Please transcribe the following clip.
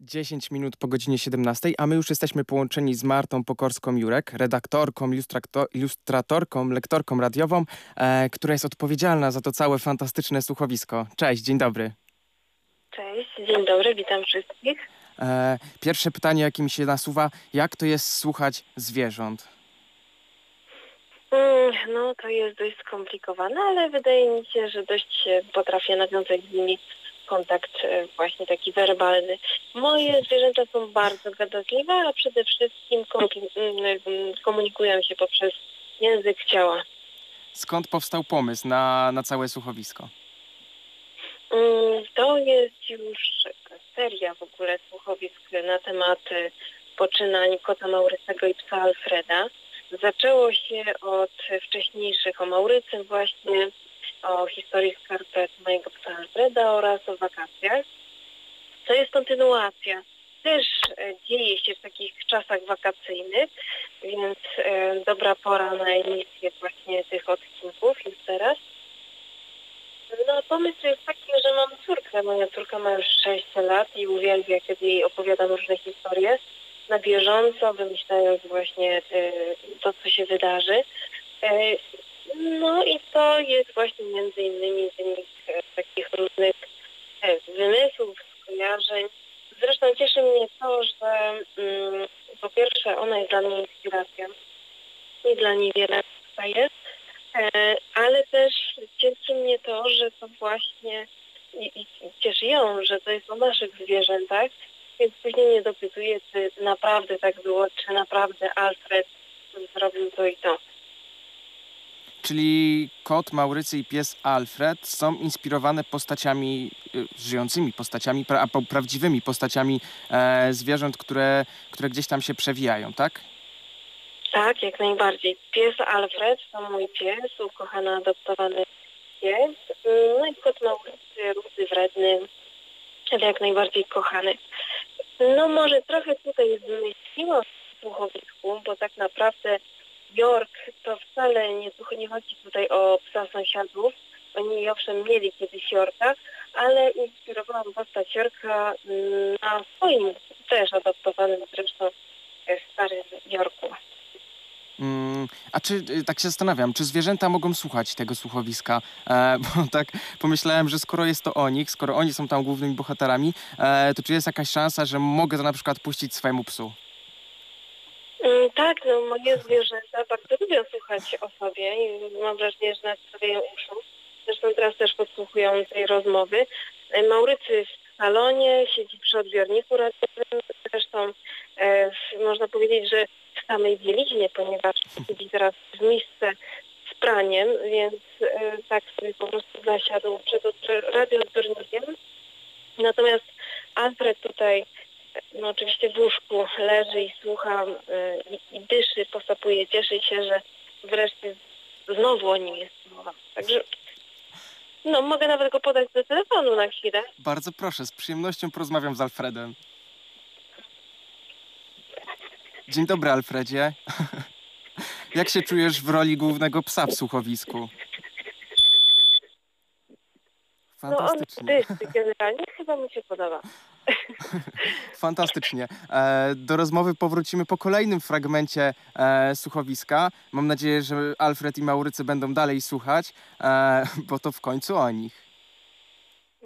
10 minut po godzinie 17, a my już jesteśmy połączeni z Martą Pokorską-Jurek, redaktorką, ilustratorką, lektorką radiową, e, która jest odpowiedzialna za to całe fantastyczne słuchowisko. Cześć, dzień dobry. Cześć, dzień dobry, witam wszystkich. E, pierwsze pytanie, jakie mi się nasuwa, jak to jest słuchać zwierząt? Mm, No, to jest dość skomplikowane, ale wydaje mi się, że dość potrafię nawiązać z nimi kontakt e, właśnie taki werbalny. Moje zwierzęta są bardzo gadatliwe, a przede wszystkim mm, komunikują się poprzez język ciała. Skąd powstał pomysł na, na całe słuchowisko? Mm, To jest już seria w ogóle słuchowisk na tematy poczynań kota Maurycego i psa Alfreda. Zaczęło się od wcześniejszych o Maurycym właśnie, o historii skarpet mojego psa Alfreda oraz o wakacjach. To jest kontynuacja. Też e, dzieje się w takich czasach wakacyjnych, więc e, dobra pora na emisję właśnie tych odcinków już teraz. No pomysł jest taki, że mam córkę. Moja córka ma już 6 lat i uwielbia, kiedy jej opowiadam różne historie na bieżąco, wymyślając właśnie e, to, co się wydarzy. Jest właśnie między innymi wynik e, takich różnych e, wymysłów, skojarzeń. Zresztą cieszy mnie to, że mm, po pierwsze ona jest dla mnie inspiracją i dla niej wiele jest, E, ale też cieszy mnie to, że to właśnie i, i cieszy ją, że to jest o naszych zwierzętach, więc później nie dopytuję, czy naprawdę tak było, czy naprawdę Alfred zrobił to i to. Czyli kot Maurycy i pies Alfred są inspirowane postaciami, y, żyjącymi postaciami, pra, prawdziwymi postaciami e, zwierząt, które, które gdzieś tam się przewijają, tak? Tak, jak najbardziej. Pies Alfred to mój pies, ukochany, adoptowany pies. No i kot Maurycy, rudy, wredny, ale jak najbardziej kochany. No może trochę tutaj zmyśliłam w słuchowisku, bo tak naprawdę York to wcale nie, nie chodzi tutaj o psa sąsiadów. Oni owszem mieli kiedyś Yorka, ale inspirowałam postać Yorka mm, na swoim też adoptowanym zresztą e, starym Yorku. Mm, a czy, y, tak się zastanawiam, czy zwierzęta mogą słuchać tego słuchowiska? E, bo tak pomyślałem, że skoro jest to o nich, skoro oni są tam głównymi bohaterami, e, to czy jest jakaś szansa, że mogę to na przykład puścić swojemu psu? Mm, Tak, no moje zwierzęta bardzo lubią słuchać o sobie i mam wrażenie, że nawet sobie ją uszą. Zresztą teraz też podsłuchują tej rozmowy. E, Maurycy w salonie, siedzi przy odbiorniku radiowym. Zresztą e, można powiedzieć, że w samej bieliźnie, ponieważ siedzi teraz w misce z praniem, więc e, tak sobie po prostu zasiadł przed odbior- radioodbiornikiem. Natomiast Alfred tutaj no oczywiście w łóżku leży i słucha y, i, i dyszy, posapuje, cieszy się, że wreszcie znowu o nim jest mowa. Także no mogę nawet go podać do telefonu na chwilę. Bardzo proszę, z przyjemnością porozmawiam z Alfredem. Dzień dobry, Alfredzie. Jak się czujesz w roli głównego psa w słuchowisku? No on Fantastycznie. generalnie, chyba mu się podoba. Fantastycznie. E, do rozmowy powrócimy po kolejnym fragmencie e, słuchowiska. Mam nadzieję, że Alfred i Maurycy będą dalej słuchać, e, bo to w końcu o nich.